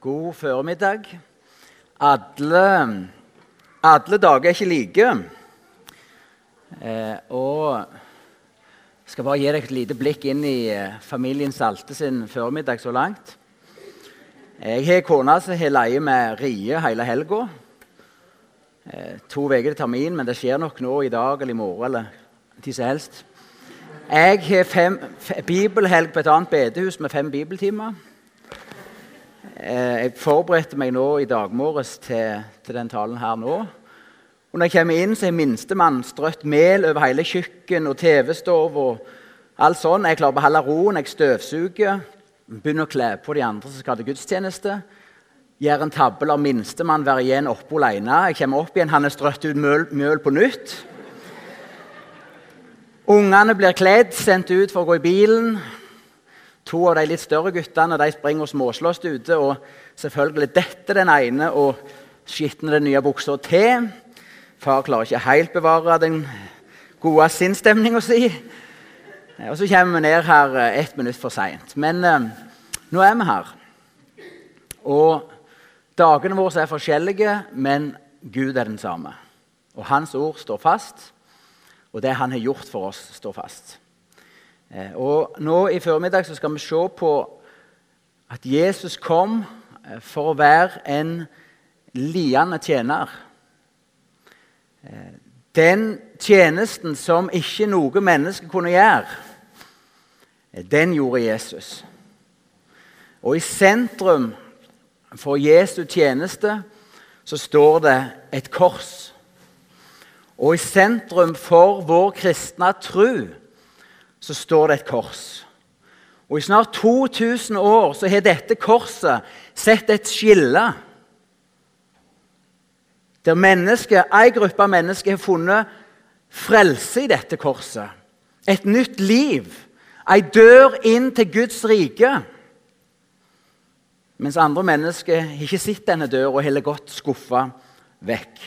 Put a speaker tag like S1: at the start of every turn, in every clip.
S1: God formiddag. Alle, alle dager er ikke like. Eh, og jeg skal bare gi deg et lite blikk inn i eh, familien Salte sin formiddag så langt. Jeg har kone som har leie med rie hele helga. Eh, to uker til termin, men det skjer nok nå i dag eller i morgen. eller tid som helst. Jeg har fem, bibelhelg på et annet bedehus med fem bibeltimer. Eh, jeg forberedte meg nå i dag morges til, til den talen her nå. Og når jeg kommer inn, så er minstemann strøtt mel over hele kjøkken og TV-stov. og alt sånn. Jeg klarer å beholde roen. Jeg støvsuger. Begynner å kle på de andre som skal til gudstjeneste. Gjør en tabbe, lar minstemann være igjen oppe alene. Jeg kommer opp igjen, han er strøtt ut møl, møl på nytt. Ungene blir kledd, sendt ut for å gå i bilen. To av de litt større guttene de springer og småslåss ute. og Selvfølgelig dette den ene og skitner den nye buksa til. Far klarer ikke helt bevare den gode sinnsstemninga si. Og så kommer vi ned her eh, ett minutt for seint. Men eh, nå er vi her. Og dagene våre er forskjellige, men Gud er den samme. Og Hans ord står fast, og det Han har gjort for oss, står fast. Eh, og Nå i formiddag skal vi se på at Jesus kom eh, for å være en liende tjener. Eh, den tjenesten som ikke noe menneske kunne gjøre, den gjorde Jesus. Og i sentrum for Jesu tjeneste så står det et kors. Og i sentrum for vår kristne tro så står det et kors. Og I snart 2000 år så har dette korset sett et skille. Der mennesker, en gruppe av mennesker har funnet frelse i dette korset. Et nytt liv. Ei dør inn til Guds rike. Mens andre mennesker har ikke sett denne døra og heller gått skuffa vekk.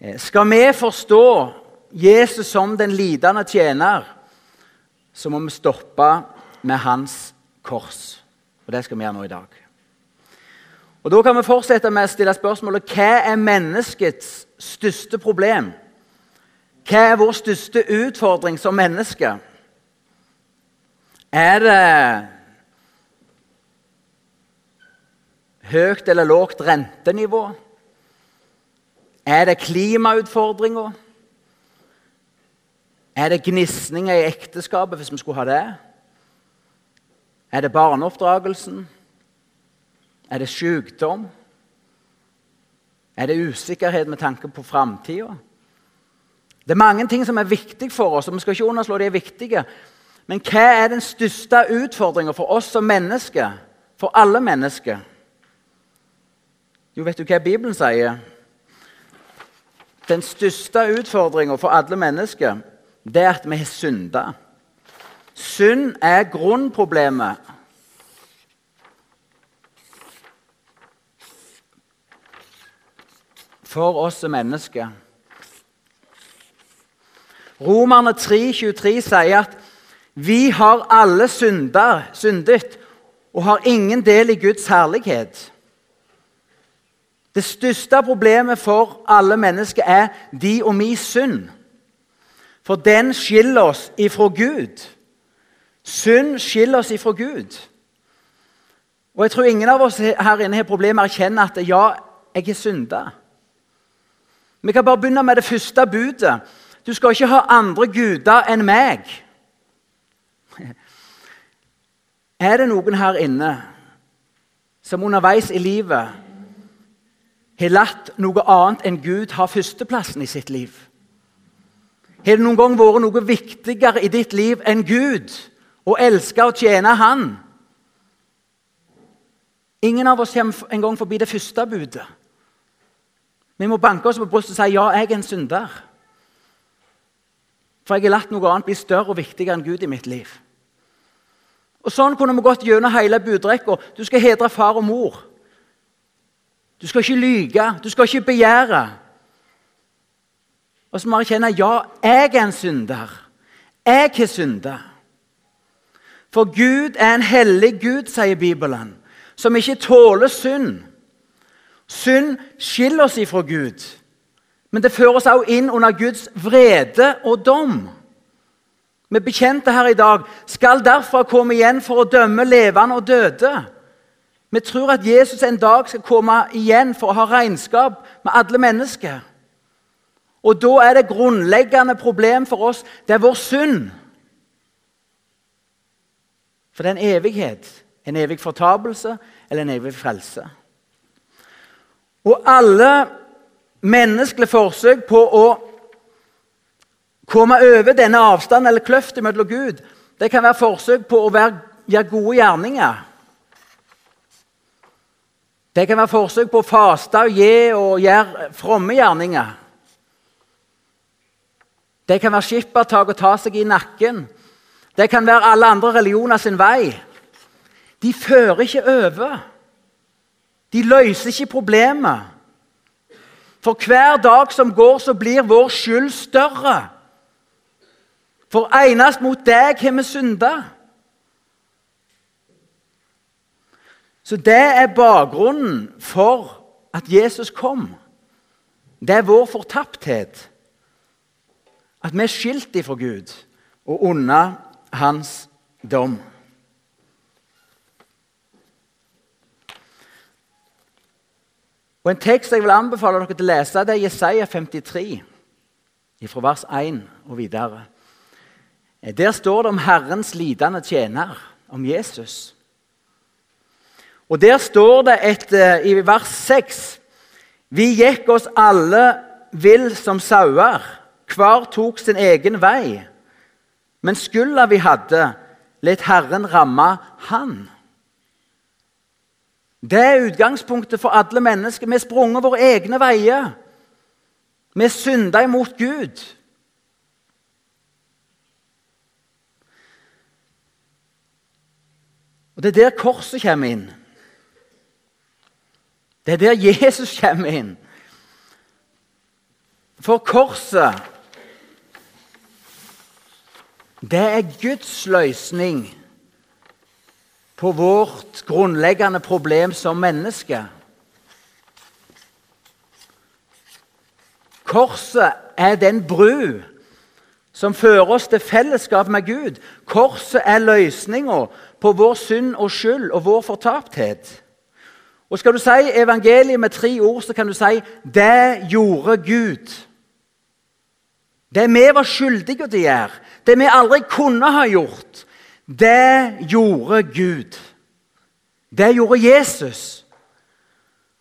S1: Eh, skal vi forstå Jesus som den lidende tjener, så må vi stoppe med hans kors. Og Det skal vi gjøre nå i dag. Og Da kan vi fortsette med å stille spørsmålet hva er menneskets største problem? Hva er vår største utfordring som menneske? Er det høyt eller lågt rentenivå? Er det klimautfordringer? Er det gnisninger i ekteskapet, hvis vi skulle ha det? Er det barneoppdragelsen? Er det sykdom? Er det usikkerhet med tanke på framtida? Det er mange ting som er viktige for oss, og vi skal ikke underslå de er viktige. Men hva er den største utfordringa for oss som mennesker? For alle mennesker? Jo, vet du hva Bibelen sier? Den største utfordringa for alle mennesker det er at vi har synda. Synd er grunnproblemet. For oss som mennesker. Romerne 3,23 sier at vi har alle synder, syndet og har ingen del i Guds herlighet. Det største problemet for alle mennesker er de og mi synd. For den skiller oss ifra Gud. Synd skiller oss ifra Gud. Og Jeg tror ingen av oss her inne har problemer med å erkjenne at ja, jeg har synda. Vi kan bare begynne med det første budet. Du skal ikke ha andre guder enn meg. Er det noen her inne som underveis i livet har latt noe annet enn Gud ha førsteplassen i sitt liv? Har det noen gang vært noe viktigere i ditt liv enn Gud? Å elske og tjene Han? Ingen av oss kommer en gang forbi det første budet. Vi må banke oss på brystet og si ja, jeg er en synder. For jeg har latt noe annet bli større og viktigere enn Gud i mitt liv. Og Sånn kunne vi gått gjennom hele budrekka. Du skal hedre far og mor. Du skal ikke lyge, du skal ikke begjære. Og så må jeg erkjenne ja, jeg er en synder. Jeg har synda. For Gud er en hellig Gud, sier Bibelen, som ikke tåler synd. Synd skiller oss ifra Gud, men det fører oss også inn under Guds vrede og dom. Vi bekjente her i dag skal derfor komme igjen for å dømme levende og døde. Vi tror at Jesus en dag skal komme igjen for å ha regnskap med alle mennesker. Og da er det grunnleggende problem for oss det er vår synd. For det er en evighet. En evig fortapelse eller en evig frelse. Og alle menneskelige forsøk på å komme over denne avstanden eller kløften mellom Gud, det kan være forsøk på å være, gjøre gode gjerninger. Det kan være forsøk på å faste og gi og gjøre fromme gjerninger. Det kan være skippertak å ta seg i nakken. Det kan være alle andre religioner sin vei. De fører ikke over. De løser ikke problemet. For hver dag som går, så blir vår skyld større. For enest mot deg har vi synda. Så det er bakgrunnen for at Jesus kom. Det er vår fortapthet. At vi er skilt ifra Gud og unna hans dom. Og En tekst jeg vil anbefale dere til å lese, det er Jesaja 53, fra vers 1 og videre. Der står det om Herrens lidende tjener, om Jesus. Og Der står det et, eh, i vers 6 Vi gikk oss alle vill som sauer. Hver tok sin egen vei. Men skylda vi hadde, let Herren ramme Han. Det er utgangspunktet for alle mennesker. Vi har sprunget våre egne veier. Vi har synda imot Gud. Og Det er der korset kommer inn. Det er der Jesus kommer inn. For korset det er Guds løsning på vårt grunnleggende problem som menneske. Korset er den bru som fører oss til fellesskap med Gud. Korset er løsninga på vår synd og skyld og vår fortapthet. Og Skal du si evangeliet med tre ord, så kan du si 'det gjorde Gud'. Det vi var skyldige til å gjøre, det vi aldri kunne ha gjort, det gjorde Gud. Det gjorde Jesus.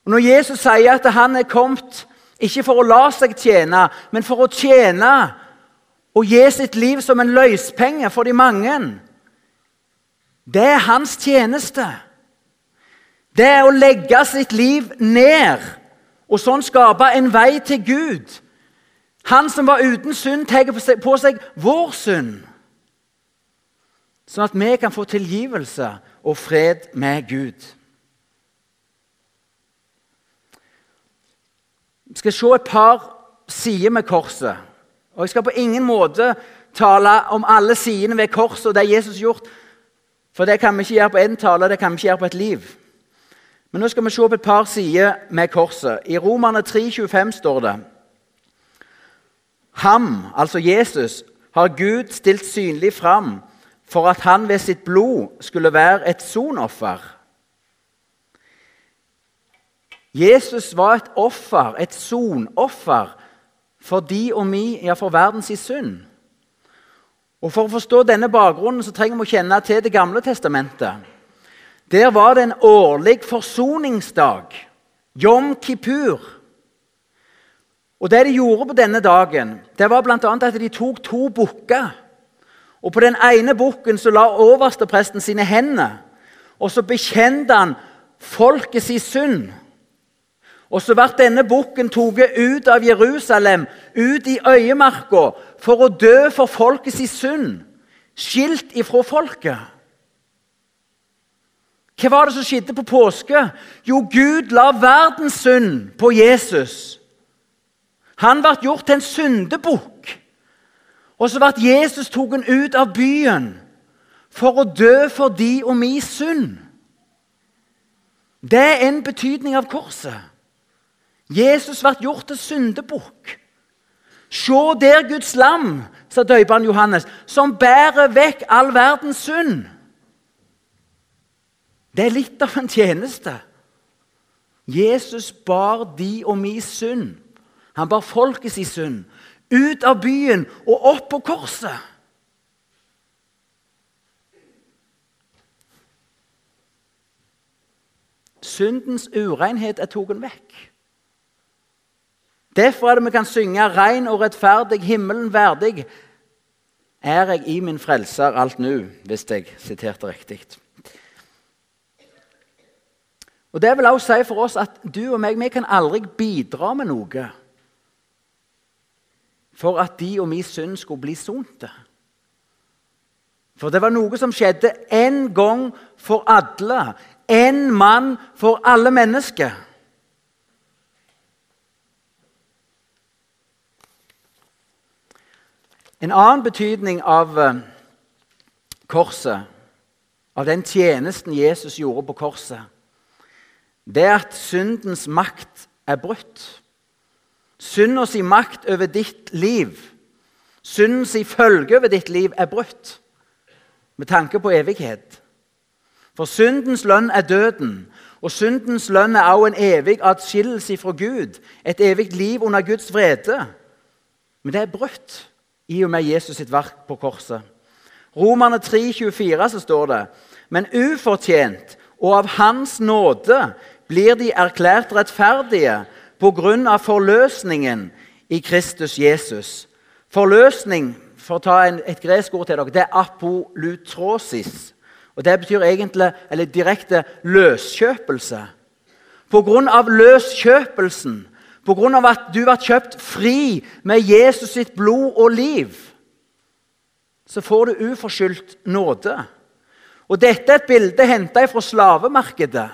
S1: Og Når Jesus sier at han er kommet ikke for å la seg tjene, men for å tjene og gi sitt liv som en løspenge for de mange Det er hans tjeneste. Det er å legge sitt liv ned og sånn skape en vei til Gud. Han som var uten synd, tar på seg vår synd sånn at vi kan få tilgivelse og fred med Gud. Vi skal se et par sider med korset. Og Jeg skal på ingen måte tale om alle sidene ved korset og det Jesus har gjort. For det kan vi ikke gjøre på én tale, det kan vi ikke gjøre på et liv. Men nå skal vi se på et par sider med korset. I Romerne 3,25 står det Ham, altså Jesus, har Gud stilt synlig fram for at han ved sitt blod skulle være et sonoffer. Jesus var et offer, et sonoffer, for de og mi, ja, for verdens synd. Og For å forstå denne bakgrunnen så trenger vi å kjenne til Det gamle testamentet. Der var det en årlig forsoningsdag, Jom kippur. Og Det de gjorde på denne dagen, det var bl.a. at de tok to bukker og På den ene bukken så la overstepresten sine hender, og så bekjente han folket sin synd. Og så ble denne bukken tatt ut av Jerusalem, ut i øyemarka, for å dø for folket sin synd, skilt ifra folket. Hva var det som skjedde på påske? Jo, Gud la verdens synd på Jesus. Han ble gjort til en syndebukk. Og så ble Jesus tatt ut av byen for å dø for de og mi synd. Det er en betydning av korset. Jesus ble gjort til syndebukk. Se der Guds lam, sa døperen Johannes, som bærer vekk all verdens synd. Det er litt av en tjeneste. Jesus bar de og mi synd. Han bar folkets synd ut av byen og opp på korset. Syndens urenhet er tatt vekk. Derfor er det vi kan synge 'Rein og rettferdig, himmelen verdig'. Er jeg i min frelser alt nu, hvis jeg siterte riktig. Og Det vil også si for oss at du og meg vi kan aldri bidra med noe for at de og min synd skulle bli sonte. For det var noe som skjedde én gang for alle. Én mann for alle mennesker. En annen betydning av eh, korset, av den tjenesten Jesus gjorde på korset, det er at syndens makt er brutt. Syndens makt over ditt liv, syndens følge over ditt liv, er brutt med tanke på evighet. For syndens lønn er døden, og syndens lønn er også en evig atskillelse fra Gud, et evig liv under Guds vrede. Men det er brutt i og med Jesus sitt verk på korset. Romerne 3, 24 så står det Men ufortjent og av Hans nåde blir de erklært rettferdige av forløsningen i Kristus Jesus. Forløsning, for å ta en, et gresk ord til dere, det er apolutrosis. Og Det betyr egentlig, eller direkte løskjøpelse. Av løskjøpelsen Pga. at du ble kjøpt fri med Jesus sitt blod og liv, så får du uforskyldt nåde. Og Dette er et bilde henta fra slavemarkedet.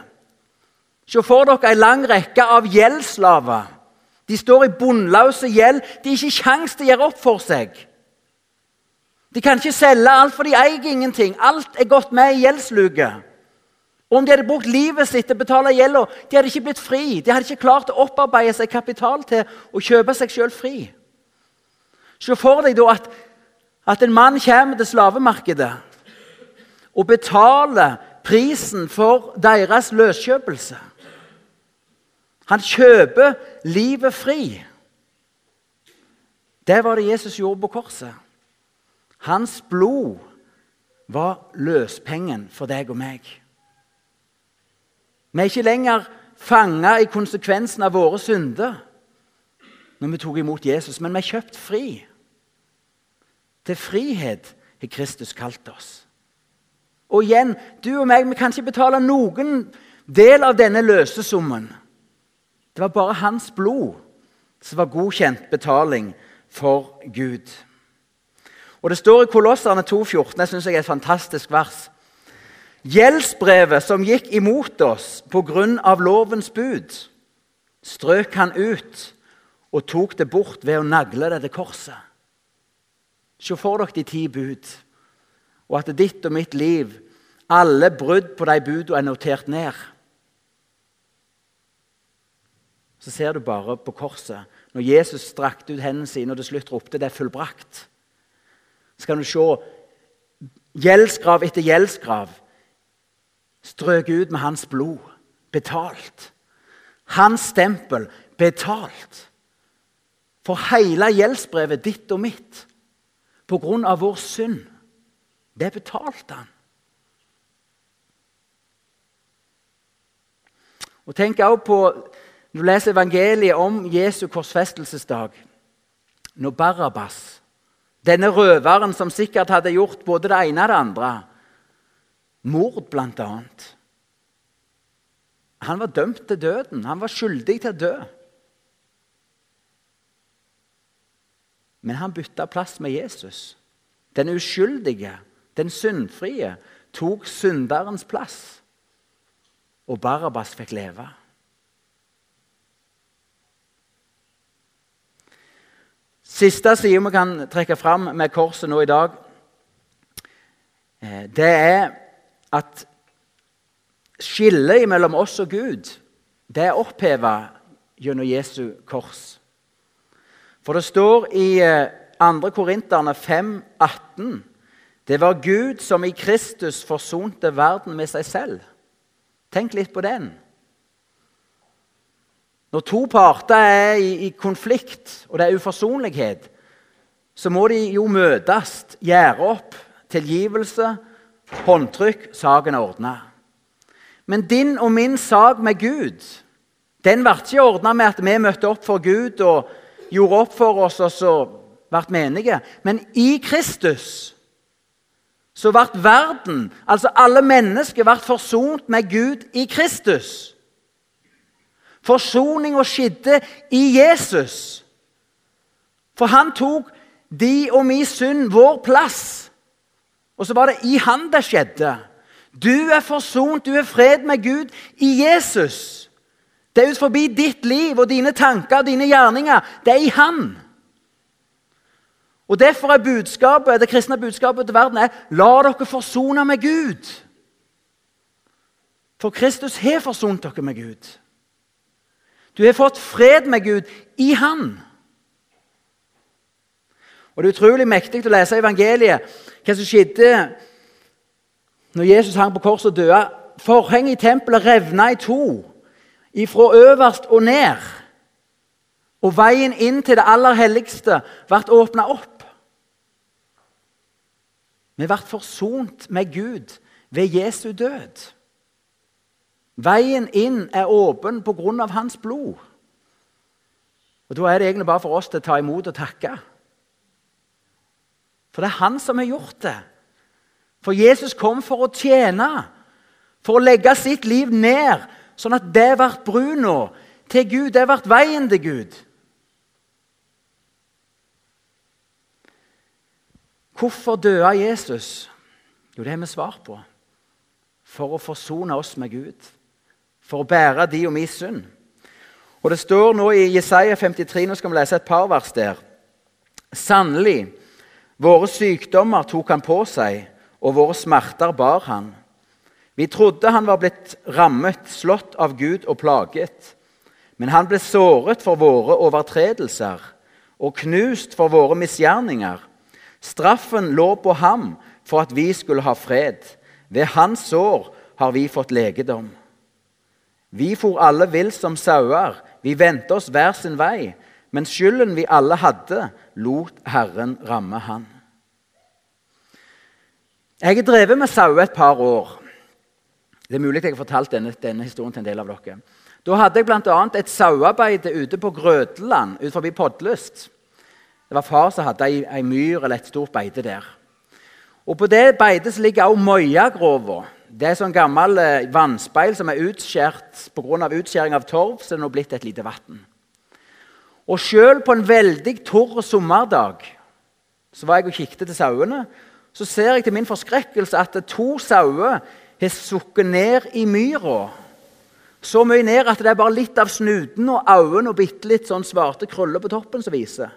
S1: Se for dere en lang rekke av gjeldsslaver. De står i bunnløse gjeld. De har ikke kjangs til å gjøre opp for seg. De kan ikke selge alt, for de eier ingenting. Alt er gått med i gjeldsluket. Om de hadde brukt livet sitt til å betale gjelda, de hadde ikke blitt fri. De hadde ikke klart å opparbeide seg kapital til å kjøpe seg sjøl fri. Se for deg da at, at en mann kommer til slavemarkedet og betaler prisen for deres løskjøpelse. Han kjøper livet fri. Det var det Jesus gjorde på korset. Hans blod var løspengen for deg og meg. Vi er ikke lenger fanga i konsekvensen av våre synder når vi tok imot Jesus, men vi er kjøpt fri. Til frihet har Kristus kalt oss. Og igjen, du og meg vi kan ikke betale noen del av denne løsesummen. Det var bare hans blod som var godkjent betaling for Gud. Og Det står i Kolosserne 2,14. Det syns jeg er et fantastisk vers. Gjeldsbrevet som gikk imot oss pga. lovens bud, strøk han ut og tok det bort ved å nagle det til korset. Se for dere de ti bud, og at ditt og mitt liv, alle brudd på de budene, er notert ned. Så ser du bare på korset, når Jesus strakte ut hendene sine og til slutt ropte 'det er fullbrakt', så kan du se gjeldsgrav etter gjeldsgrav strøket ut med hans blod. Betalt. Hans stempel betalt. For hele gjeldsbrevet ditt og mitt på grunn av vår synd. Det betalte han. Og Tenk også på når du leser evangeliet om Jesu korsfestelsesdag. Når Barabas, denne røveren som sikkert hadde gjort både det ene og det andre Mord, annet. Han var dømt til døden. Han var skyldig til å dø. Men han bytta plass med Jesus. Den uskyldige, den syndfrie, tok synderens plass. Og Barabas fikk leve. Siste side vi kan trekke fram med korset nå i dag, eh, det er at skillet mellom oss og Gud det er oppheva gjennom Jesu kors. For det står i 2. Eh, Korinterne 5, 18 Det var Gud som i Kristus forsonte verden med seg selv. Tenk litt på den. Når to parter er i, i konflikt, og det er uforsonlighet, så må de jo møtes, gjøre opp, tilgivelse, håndtrykk, saken er ordna. Men din og min sak med Gud den ble ikke ordna med at vi møtte opp for Gud og gjorde opp for oss og så ble menige. Men i Kristus så ble verden, altså alle mennesker, ble forsont med Gud i Kristus. Forsoninga skjedde i Jesus. For han tok de og mi synd, vår plass. Og så var det i han det skjedde. Du er forsont, du er fred med Gud i Jesus. Det er ut forbi ditt liv og dine tanker og dine gjerninger. Det er i Han. Og Derfor er budskapet, det kristne budskapet til verden er la dere forsone med Gud. For Kristus har forsont dere med Gud. Du har fått fred med Gud i Han. Og Det er utrolig mektig å lese evangeliet, hva som skjedde når Jesus hang på korset og døde. Forhenget i tempelet revna i to ifra øverst og ned. Og veien inn til det aller helligste ble åpna opp. Vi ble forsont med Gud ved Jesu død. Veien inn er åpen av hans blod. Og Da er det egentlig bare for oss til å ta imot og takke. For det er han som har gjort det. For Jesus kom for å tjene, for å legge sitt liv ned Sånn at det ble bruna til Gud. Det ble veien til Gud. Hvorfor døde Jesus? Jo, det har vi svar på. For å forsone oss med Gud. For å bære de og mi synd. Og Det står nå i Jesaja 53, nå skal vi lese et par vers der. Sannelig, våre sykdommer tok han på seg, og våre smerter bar han. Vi trodde han var blitt rammet, slått av Gud og plaget. Men han ble såret for våre overtredelser og knust for våre misgjerninger. Straffen lå på ham for at vi skulle ha fred. Ved hans sår har vi fått legedom. Vi for alle vill som sauer, vi vendte oss hver sin vei. Men skylden vi alle hadde, lot Herren ramme han. Jeg har drevet med sauer et par år. Det er mulig jeg har fortalt denne, denne historien til en del av dere. Da hadde jeg bl.a. et sauearbeid ute på Grødeland ut forbi Podlyst. Det var far som hadde ei myr eller et stort beite der. Og På det beitet ligger også Møyagrova. Det er sånn gammel eh, vannspeil som er utskjært pga. utskjæring av torv. så det er nå blitt et lite vann. Og Selv på en veldig tørr sommerdag så var jeg og kikket til sauene. Så ser jeg til min forskrekkelse at to sauer har sukket ned i myra. Så mye ned at det er bare litt av snuten og øynene og bitte litt sånn svarte krøller på toppen som viser.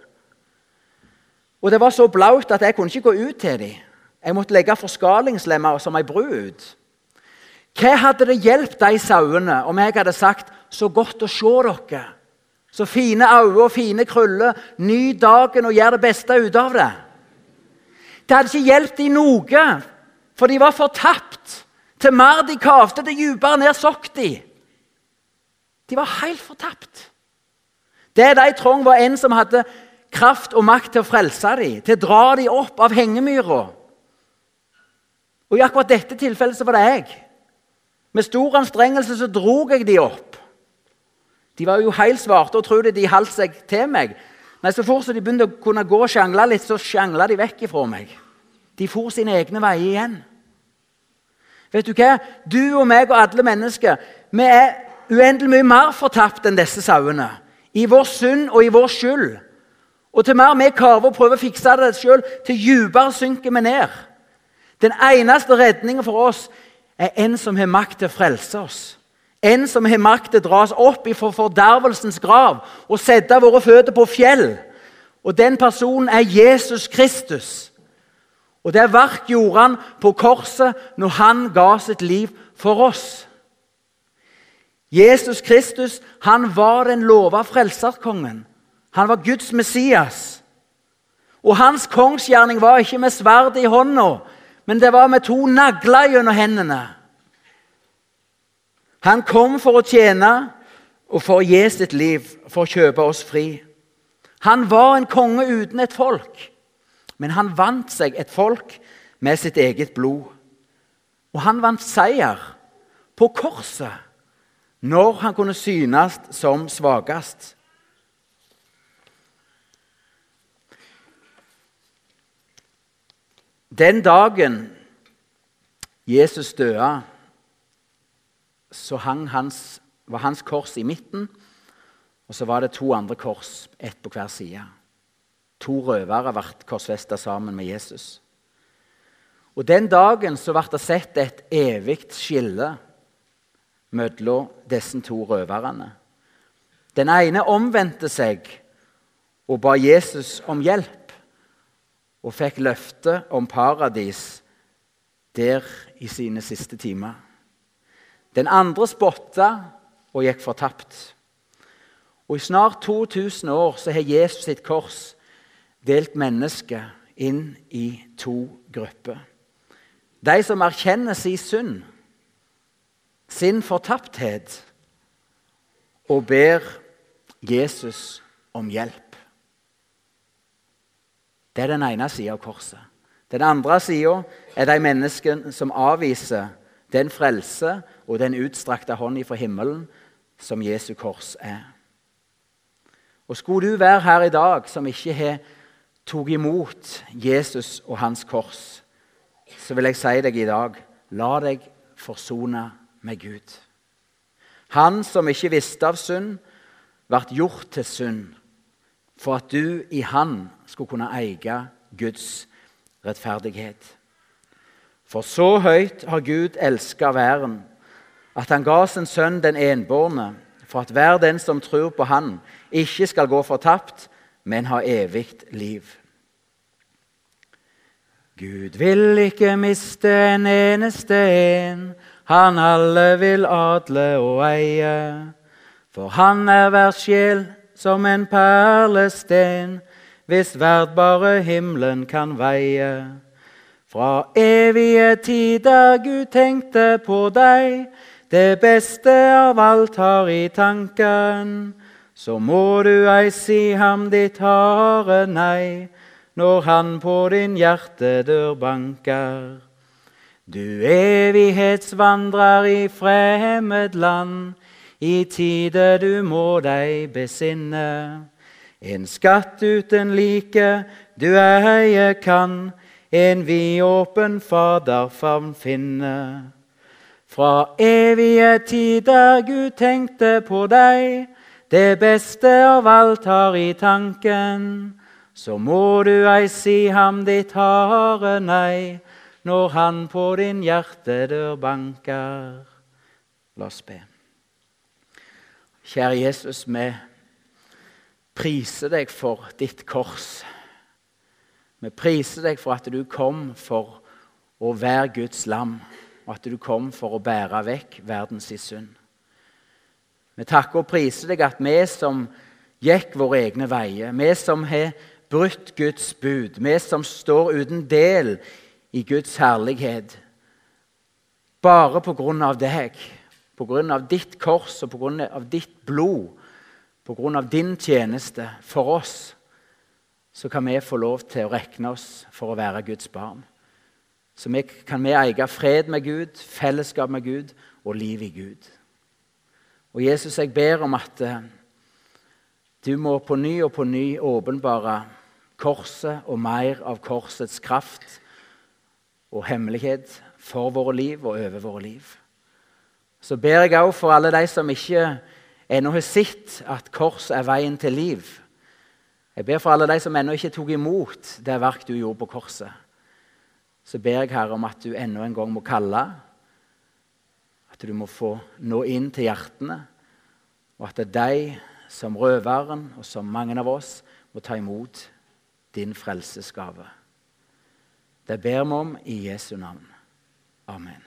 S1: Og Det var så blaut at jeg kunne ikke gå ut til dem. Jeg måtte legge forskalingslemmer som ei bru ut. Hva hadde det hjulpet de sauene om jeg hadde sagt 'så godt å se dere'? Så fine øyne og fine krøller. Ny dagen og gjør det beste ut av det. Det hadde ikke hjulpet dem noe, for de var fortapt. Til mer de kavte, til dypere ned sokk de. De var helt fortapt. Det de trong, var en som hadde kraft og makt til å frelse dem, til å dra dem opp av hengemyra. Og I akkurat dette tilfellet så var det jeg. Med stor anstrengelse så drog jeg de opp. De var jo helt svarte og trodde de holdt seg til meg. Nei, så fort de begynte å kunne gå og sjangle litt, så sjangla de vekk ifra meg. De for sine egne veier igjen. Vet du hva? Du og meg og alle mennesker vi er uendelig mye mer fortapt enn disse sauene. I vår synd og i vår skyld. Og til mer vi karver og prøver å fikse det sjøl, til dypere synker vi ned. Den eneste redningen for oss er en som har makt til å frelse oss. En som har makt til å dra oss opp fra fordervelsens grav og sette våre føtter på fjell. Og den personen er Jesus Kristus. Og det verk gjorde han på korset når han ga sitt liv for oss. Jesus Kristus han var den lova frelserkongen. Han var Guds Messias. Og hans kongsgjerning var ikke med sverdet i hånda, men det var med to nagler gjennom hendene. Han kom for å tjene og for å gi sitt liv, for å kjøpe oss fri. Han var en konge uten et folk, men han vant seg et folk med sitt eget blod. Og han vant seier på korset når han kunne synes som svakest. Den dagen Jesus døde, så hans, var hans kors i midten, og så var det to andre kors, ett på hver side. To røvere ble korsfesta sammen med Jesus. Og Den dagen så ble det sett et evig skille mellom disse to røverne. Den ene omvendte seg og ba Jesus om hjelp og fikk løfte om paradis der i sine siste timer. Den andre spotta og gikk fortapt. Og I snart 2000 år så har Jesus sitt kors delt mennesket inn i to grupper. De som erkjenner sin synd, sin fortapthet, og ber Jesus om hjelp. Det er den ene sida av korset. Den andre sida er de menneskene som avviser den frelse og den utstrakte hånd fra himmelen som Jesu kors er. Og Skulle du være her i dag som ikke har tatt imot Jesus og hans kors, så vil jeg si deg i dag la deg forsone med Gud. Han som ikke visste av synd, ble gjort til synd for at du i Han skulle kunne eie Guds rettferdighet. For så høyt har Gud elska verden, at han ga sin sønn den enbårne, for at hver den som tror på Han, ikke skal gå fortapt, men ha evig liv. Gud vil ikke miste en eneste en, han alle vil adle og eie. For han er hver sjel som en perlesten, hvis verd bare himmelen kan veie. Fra evige tider Gud tenkte på deg, det beste av alt har i tanken. Så må du ei si ham ditt harde nei, når han på din hjertedør banker. Du evighetsvandrer i fremmed land, i tide du må deg besinne. En skatt uten like du eie kan, en vidåpen faderfavn finne. Fra evige tider Gud tenkte på deg, det beste av alt har i tanken. Så må du ei si ham ditt harde nei, når han på din hjertedør banker. La oss be. Kjære Jesus, vi priser deg for ditt kors. Vi priser deg for at du kom for å være Guds lam, og at du kom for å bære vekk verdens synd. Vi takker og priser deg at vi som gikk våre egne veier, vi som har brutt Guds bud, vi som står uten del i Guds herlighet, bare på grunn av deg på grunn av ditt kors og på grunn av ditt blod, pga. din tjeneste for oss, så kan vi få lov til å regne oss for å være Guds barn. Så vi, kan vi eie fred med Gud, fellesskap med Gud og liv i Gud. Og Jesus, jeg ber om at eh, du må på ny og på ny åpenbare korset og mer av korsets kraft og hemmelighet for våre liv og over våre liv. Så ber jeg òg for alle de som ikke ennå har sett at kors er veien til liv. Jeg ber for alle de som ennå ikke tok imot det verk du gjorde på korset. Så ber jeg Herre om at du ennå en gang må kalle, at du må få nå inn til hjertene, og at det er de som røveren og som mange av oss må ta imot din frelsesgave. Det ber vi om i Jesu navn. Amen.